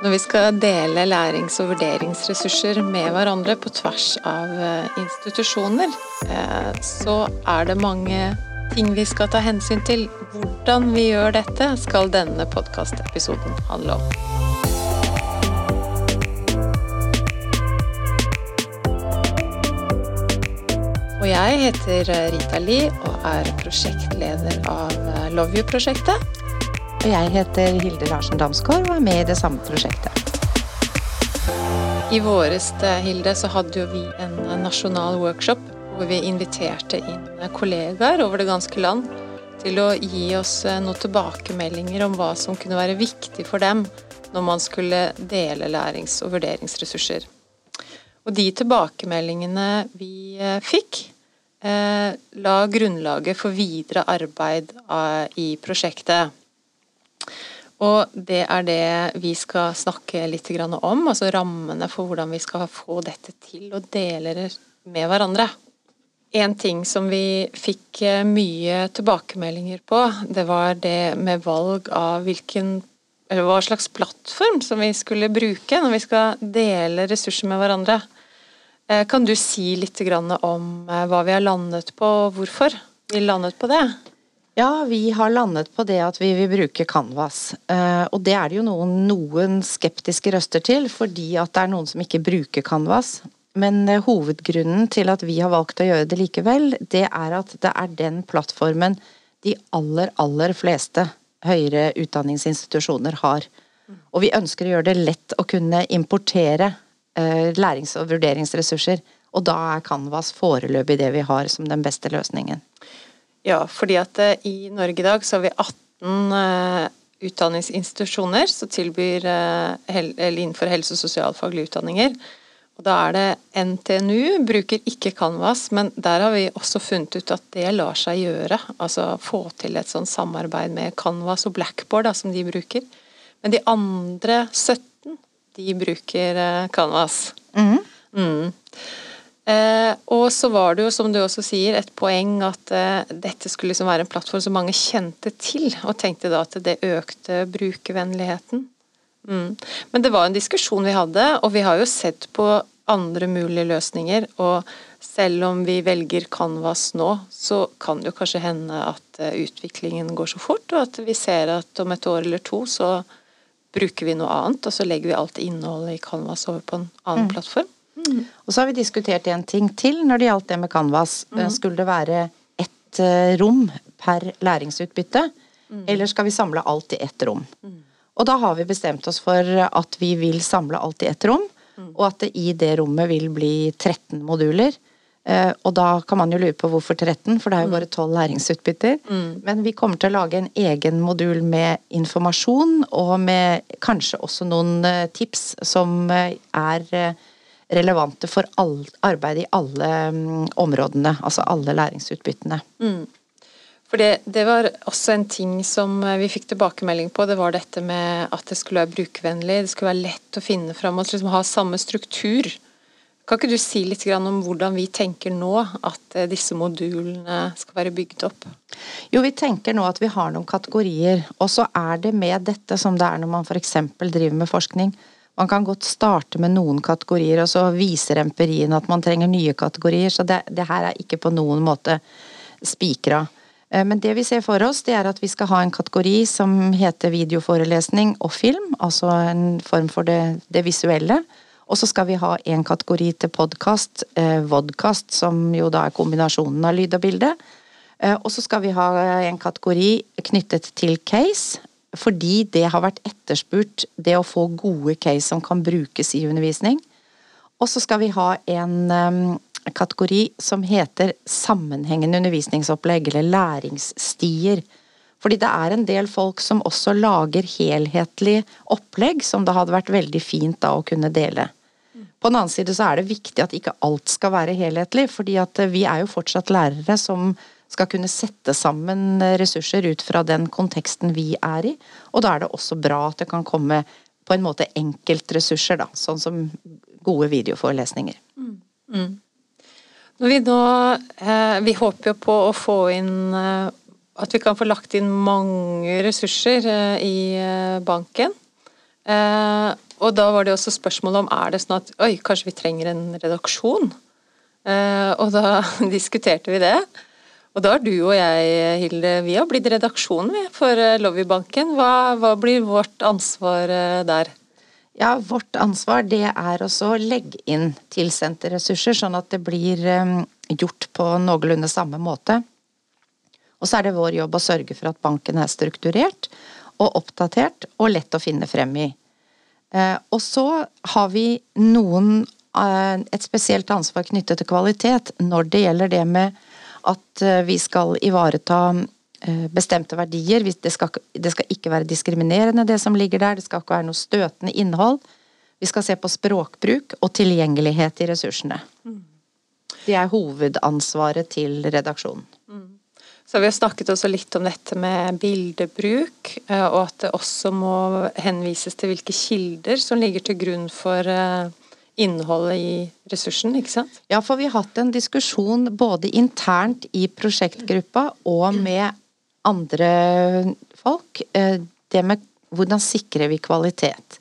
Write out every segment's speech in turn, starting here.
Når vi skal dele lærings- og vurderingsressurser med hverandre på tvers av eh, institusjoner, eh, så er det mange ting vi skal ta hensyn til. Hvordan vi gjør dette, skal denne podkastepisoden handle om. Og jeg heter Rita Li og er prosjektleder av Love You-prosjektet. Og jeg heter Hilde Larsen Damsgaard og er med i det samme prosjektet. I våres Hilde, så hadde jo vi en nasjonal workshop hvor vi inviterte inn kollegaer over det ganske land til å gi oss noen tilbakemeldinger om hva som kunne være viktig for dem når man skulle dele lærings- og vurderingsressurser. Og de tilbakemeldingene vi eh, fikk, eh, la grunnlaget for videre arbeid eh, i prosjektet. Og det er det vi skal snakke litt om, altså rammene for hvordan vi skal få dette til å dele med hverandre. En ting som vi fikk eh, mye tilbakemeldinger på, det var det med valg av hvilken eller hva slags plattform som vi skulle bruke når vi skal dele ressurser med hverandre. Eh, kan du si litt om eh, hva vi har landet på, og hvorfor vi landet på det? Ja, vi har landet på det at vi vil bruke Canvas. Eh, og det er det jo noen, noen skeptiske røster til, fordi at det er noen som ikke bruker Canvas. Men eh, hovedgrunnen til at vi har valgt å gjøre det likevel, det er at det er den plattformen de aller, aller fleste høyere utdanningsinstitusjoner har. Og vi ønsker å gjøre det lett å kunne importere eh, lærings- og vurderingsressurser. Og da er Canvas foreløpig det vi har som den beste løsningen. Ja, fordi at eh, i Norge i dag så har vi 18 uh, eh, utdanningsinstitusjoner som tilbyr eller innenfor helse- og sosialfaglige utdanninger. Og da er det NTNU bruker ikke Canvas, men der har vi også funnet ut at det lar seg gjøre. Altså få til et sånn samarbeid med Canvas og Blackboard da, som de bruker. Men de andre 17 de bruker Canvas. Mm. Mm. Eh, og så var det jo, som du også sier, et poeng at eh, dette skulle liksom være en plattform som mange kjente til, og tenkte da at det økte brukervennligheten. Mm. Men det var en diskusjon vi hadde, og vi har jo sett på andre mulige løsninger. Og selv om vi velger Canvas nå, så kan det jo kanskje hende at uh, utviklingen går så fort, og at vi ser at om et år eller to så bruker vi noe annet, og så legger vi alt innholdet i Canvas over på en annen mm. plattform. Mm. Og så har vi diskutert en ting til når det gjaldt det med Canvas. Mm. Skulle det være ett eh, rom per læringsutbytte, mm. eller skal vi samle alt i ett rom? Mm. Og da har vi bestemt oss for at vi vil samle alt i ett rom, mm. og at det i det rommet vil bli 13 moduler. Uh, og da kan man jo lure på hvorfor 13, for det er jo mm. bare 12 læringsutbytter. Mm. Men vi kommer til å lage en egen modul med informasjon, og med kanskje også noen tips som er relevante for all, arbeid i alle um, områdene, altså alle læringsutbyttene. Mm. For det, det, var også en ting som eh, vi fikk tilbakemelding på, det var dette med at det skulle være brukervennlig, det skulle være lett å finne fram og liksom ha samme struktur. Kan ikke du si litt om hvordan vi tenker nå at eh, disse modulene skal være bygd opp? Jo, vi tenker nå at vi har noen kategorier, og så er det med dette som det er når man f.eks. driver med forskning. Man kan godt starte med noen kategorier, og så viser empirien at man trenger nye kategorier. Så det, det her er ikke på noen måte spikra. Eh, men det vi ser for oss, det er at vi skal ha en kategori som heter videoforelesning og film. Altså en form for det, det visuelle. Og så skal vi ha en kategori til podkast, eh, vodkast, som jo da er kombinasjonen av lyd og bilde. Eh, og så skal vi ha en kategori knyttet til case, fordi det har vært etterspurt, det å få gode case som kan brukes i undervisning. Og så skal vi ha en um, kategori som heter sammenhengende undervisningsopplegg, eller læringsstier. Fordi det er en del folk som også lager helhetlig opplegg, som det hadde vært veldig fint da å kunne dele. På den annen side så er det viktig at ikke alt skal være helhetlig, fordi at vi er jo fortsatt lærere som skal kunne sette sammen ressurser ut fra den konteksten vi er i. Og da er det også bra at det kan komme på en måte enkeltressurser, da. Sånn som gode videoforelesninger. Mm. Mm. Når vi nå eh, Vi håper jo på å få inn eh, At vi kan få lagt inn mange ressurser eh, i banken. og da var det også spørsmålet om er det sånn at oi, kanskje vi trenger en redaksjon? Eh, og da diskuterte vi det. Og da har du og jeg, Hilde, vi har blitt redaksjonen for eh, Lobbybanken. Hva, hva blir vårt ansvar eh, der? Ja, Vårt ansvar det er også å legge inn tilsendte ressurser, sånn at det blir gjort på noenlunde samme måte. Og så er det vår jobb å sørge for at banken er strukturert og oppdatert og lett å finne frem i. Og så har vi noen et spesielt ansvar knyttet til kvalitet når det gjelder det med at eh, vi skal ivareta eh, bestemte verdier. Det skal, det skal, ikke være diskriminerende, det som ligger der. Det skal ikke være noe støtende innhold. Vi skal se på språkbruk og tilgjengelighet i ressursene. Det er hovedansvaret til redaksjonen. Mm. Så Vi har snakket også litt om dette med bildebruk, eh, og at det også må henvises til hvilke kilder som ligger til grunn for innholdet i ressursen, ikke sant? Ja, for vi har hatt en diskusjon både internt i prosjektgruppa og med andre folk. Eh, det med hvordan sikrer vi kvalitet.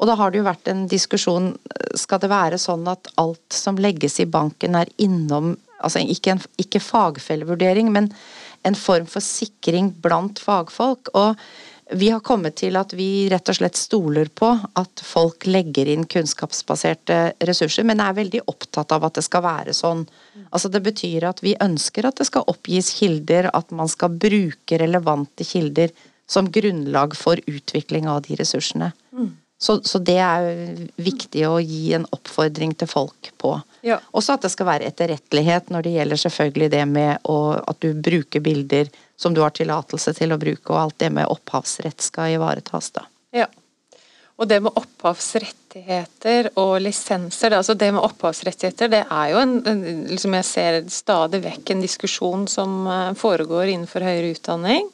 Og da har det jo vært en diskusjon skal det være sånn at alt som legges i banken er innom altså ikke, en, ikke fagfellevurdering, men en form for sikring blant fagfolk. Og vi har kommet til at vi rett og slett stoler på at folk legger inn kunnskapsbaserte ressurser, men er veldig opptatt av at det skal være sånn. Altså Det betyr at vi ønsker at det skal oppgis kilder, at man skal bruke relevante kilder som grunnlag for utvikling av de ressursene. Mm. Så, så, det er viktig å gi en oppfordring til folk på. Ja. Også at det skal være etterrettelighet når det gjelder selvfølgelig det med å, at du bruker bilder som du har tillatelse til å bruke, og alt det med opphavsrett skal ivaretas, da. Ja. Og det med opphavsrettigheter og lisenser, altså det med opphavsrettigheter, det er jo en, liksom jeg ser stadig vekk en diskusjon som eh, foregår innenfor høyere utdanning.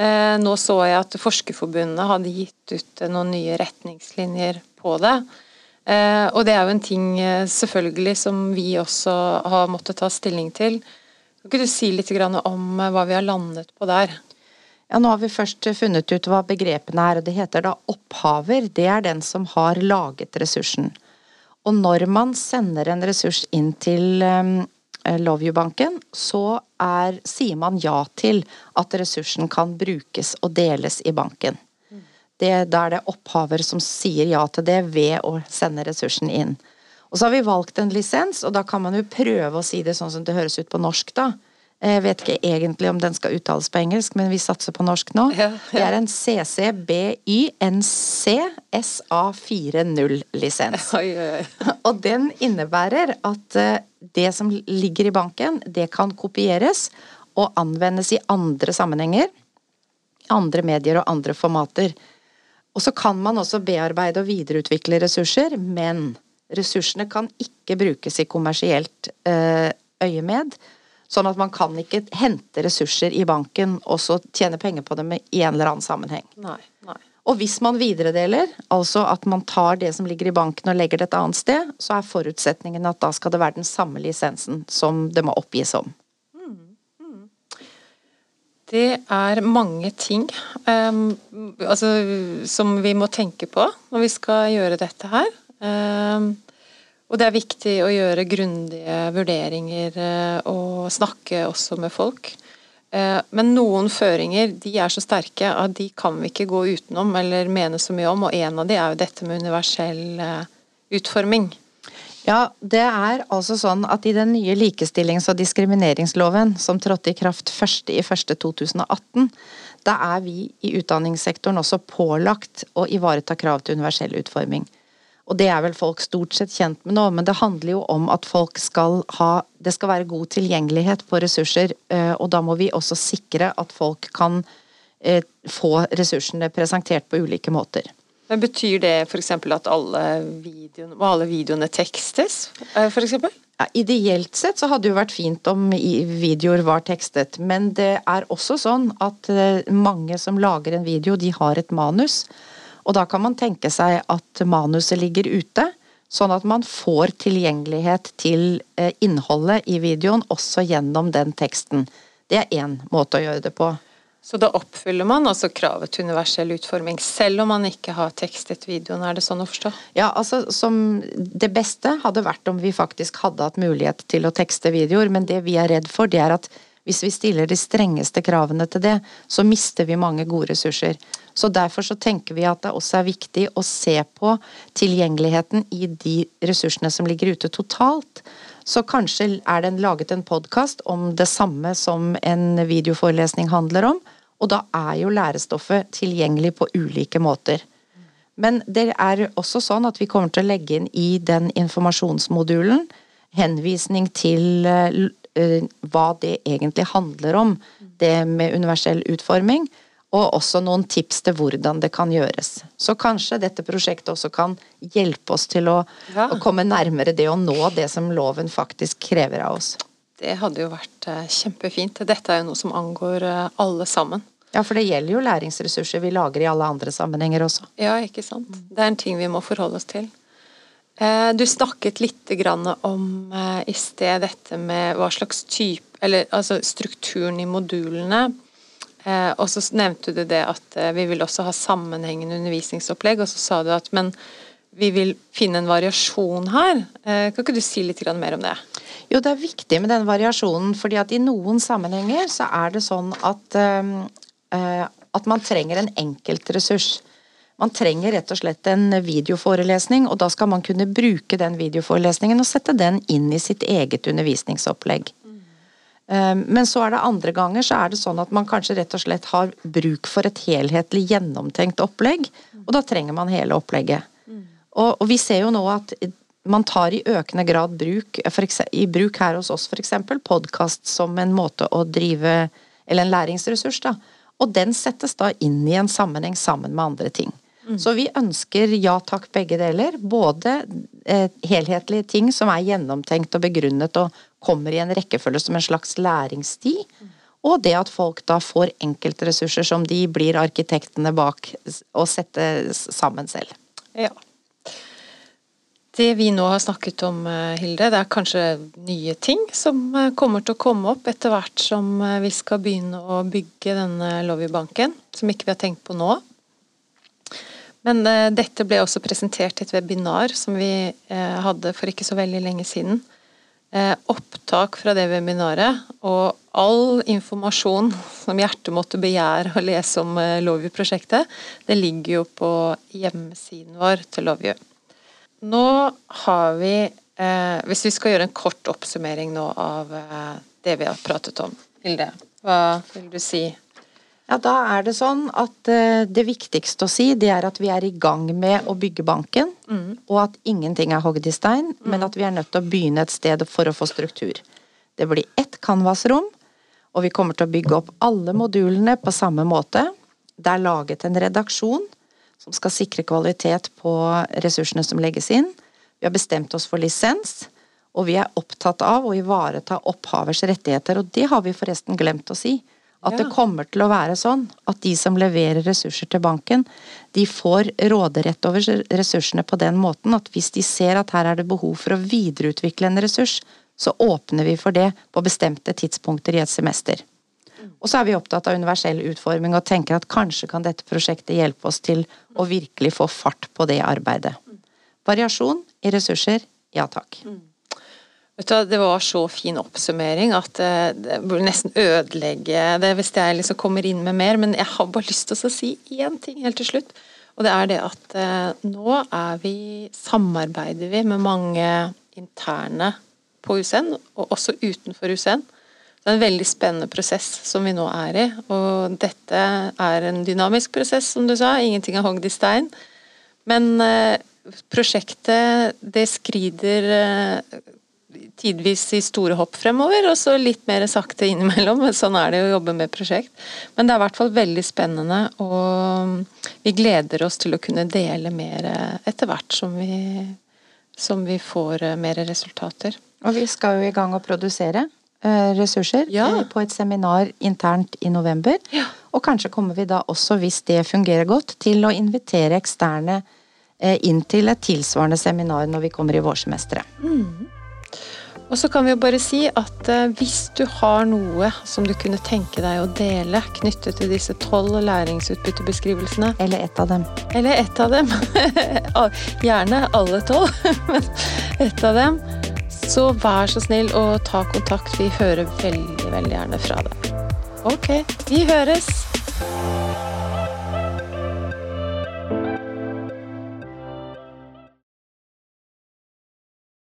Eh, nå så jeg at Forskerforbundet hadde gitt ut noen nye retningslinjer på det. Eh, og det er jo en ting selvfølgelig som vi også har måttet ta stilling til. Kan ikke du si litt om eh, hva vi har landet på der? Ja, Nå har vi først funnet ut hva begrepene er, og det heter da opphaver. Det er den som har laget ressursen. Og når man sender en ressurs inn til um, Love You-banken, så er, sier man ja til at ressursen kan brukes og deles i banken. Det, da er det opphaver som sier ja til det ved å sende ressursen inn. Og så har vi valgt en lisens, og da kan man jo prøve å si det sånn som det høres ut på norsk, da. Jeg vet ikke egentlig om den skal uttales på engelsk, men vi satser på norsk nå. Ja, ja. Det er en CCBY-NC-SA40-lisens. Og den innebærer at eh, det som ligger i banken, det kan kopieres og anvendes i andre sammenhenger, andre medier og andre formater. Og så kan man også bearbeide og videreutvikle ressurser, men Ressursene kan ikke brukes i kommersielt eh, øyemed. Sånn at man kan ikke hente ressurser i banken og så tjene penger på dem i en eller annen sammenheng. Nei, nei. Og hvis man videredeler, altså at man tar det som ligger i banken og legger det et annet sted, så er forutsetningen at da skal det være den samme lisensen som det må oppgis om. Mm, mm. Det er mange ting um, altså, som vi må tenke på når vi skal gjøre dette her. Ehm, og det er viktig å gjøre grundige vurderinger eh, og snakke også med folk. Eh, men noen føringer de er så sterke at de kan vi ikke gå utenom eller mene så mye om, og en av de er jo dette med universell eh, utforming. Ja, det er altså sånn at i den nye likestillings- og diskrimineringsloven som trådte i kraft 1.1.2018, da er vi i utdanningssektoren også pålagt å ivareta krav til universell utforming. Og det er vel folk stort sett kjent med nå, men det handler jo om at folk skal ha Det skal være god tilgjengelighet på ressurser, eh, og da må vi også sikre at folk kan eh, få ressursene presentert på ulike måter. Men Betyr det f.eks. at alle videoene, alle videoene tekstes, for f.eks.? Ja, ideelt sett så hadde det jo vært fint om videoer var tekstet, men det er også sånn at mange som lager en video, de har et manus. Og da kan man tenke seg at manuset ligger ute, sånn at man får tilgjengelighet til eh, innholdet i videoen også gjennom den teksten. Det er én måte å gjøre det på. Så da oppfyller man altså kravet til universell utforming, selv om man ikke har tekstet videoen, er det sånn å forstå? Ja, altså som Det beste hadde vært om vi faktisk hadde hatt mulighet til å tekste videoer, men det vi er redd for, det er at hvis vi stiller de strengeste kravene til det, så mister vi mange gode ressurser. Så derfor så tenker vi at det også er viktig å se på tilgjengeligheten i de ressursene som ligger ute totalt. Så kanskje er det laget en podkast om det samme som en videoforelesning handler om, og da er jo lærestoffet tilgjengelig på ulike måter. Men det er også sånn at vi kommer til å legge inn i den informasjonsmodulen henvisning til uh, hva det egentlig handler om, det med universell utforming. Og også noen tips til hvordan det kan gjøres. Så kanskje dette prosjektet også kan hjelpe oss til å, ja. å komme nærmere det å nå det som loven faktisk krever av oss. Det hadde jo vært uh, kjempefint. Dette er jo noe som angår uh, alle sammen. Ja, for det gjelder jo læringsressurser vi lager i alle andre sammenhenger også. Ja, ikke sant. Det er en ting vi må forholde oss til. Eh, du snakket litt om eh, i sted dette med hva slags type Eller altså strukturen i modulene. Eh, og så nevnte du det at vi vil også ha sammenhengende undervisningsopplegg, og så sa du at men vi vil finne en variasjon her. Kan ikke du si litt mer om det? Jo, det er viktig med den variasjonen, fordi at i noen sammenhenger så er det sånn at at man trenger en enkeltressurs. Man trenger rett og slett en videoforelesning, og da skal man kunne bruke den videoforelesningen og sette den inn i sitt eget undervisningsopplegg. Mm. Men så er det andre ganger så er det sånn at man kanskje rett og slett har bruk for et helhetlig gjennomtenkt opplegg, og da trenger man hele opplegget. Og, og, vi ser jo nå at man tar i økende grad bruk, i bruk her hos oss f.eks. podkast som en måte å drive Eller en læringsressurs, da og den settes da inn i en sammenheng sammen med andre ting. Mm. Så vi ønsker ja takk, begge deler. Både eh, helhetlige ting som er gjennomtenkt og begrunnet og kommer i en rekkefølge som en slags læringssti. Mm. Og det at folk da får enkeltressurser som de blir arkitektene bak å sette sammen selv. Ja. Det vi nå har snakket om, eh, Hilde, det er kanskje nye ting som eh, kommer til å komme opp etter hvert som vi skal begynne å bygge denne Lobbybanken, som ikke vi har tenkt på nå. Men dette ble også presentert i et webinar som vi hadde for ikke så veldig lenge siden. Opptak fra det webinaret og all informasjon som hjertet måtte begjære å lese om Lovju-prosjektet, det ligger jo på hjemmesiden vår til Lovju. Nå har vi Hvis vi skal gjøre en kort oppsummering nå av det vi har pratet om, Hilde, hva vil du si? Ja, Da er det sånn at eh, det viktigste å si, det er at vi er i gang med å bygge banken, mm. og at ingenting er hogd i stein, mm. men at vi er nødt til å begynne et sted for å få struktur. Det blir ett canvas-rom, og vi kommer til å bygge opp alle modulene på samme måte. Det er laget en redaksjon som skal sikre kvalitet på ressursene som legges inn. Vi har bestemt oss for lisens, og vi er opptatt av å ivareta opphavers rettigheter. Og det har vi forresten glemt å si. At ja. det kommer til å være sånn at de som leverer ressurser til banken, de får råderett over ressursene på den måten at hvis de ser at her er det behov for å videreutvikle en ressurs, så åpner vi for det på bestemte tidspunkter i et semester. Og så er vi opptatt av universell utforming og tenker at kanskje kan dette prosjektet hjelpe oss til å virkelig få fart på det arbeidet. Variasjon i ressurser, ja takk. Det var så fin oppsummering at eh, det burde nesten ødelegge det hvis jeg liksom kommer inn med mer, men jeg har bare lyst til å si én ting helt til slutt. Og det er det at eh, nå er vi, samarbeider vi med mange interne på USN, og også utenfor USN det er en veldig spennende prosess som vi nå er i. Og dette er en dynamisk prosess, som du sa. Ingenting er hogd i stein. Men eh, prosjektet det skrider tidvis i store hopp fremover, og så litt mer sakte innimellom. Sånn er det å jobbe med prosjekt. Men det er i hvert fall veldig spennende, og vi gleder oss til å kunne dele mer etter hvert som vi, som vi får mer resultater. Og vi skal jo i gang å produsere. Eh, ressurser ja. Eh, på et seminar internt i november. Ja. Og kanskje kommer vi da også, hvis det fungerer godt, til å invitere eksterne eh, inn til et tilsvarende seminar når vi kommer i vårsemesteret. Mm. Og så kan vi jo bare si at eh, hvis du har noe som du kunne tenke deg å dele knyttet til disse tolv læringsutbyttebeskrivelsene Eller ett av dem. Eller ett av dem. Gjerne alle tolv, men ett av dem. Så vær så snill å ta kontakt. Vi hører veldig, veldig gjerne fra deg. Ok, vi høres!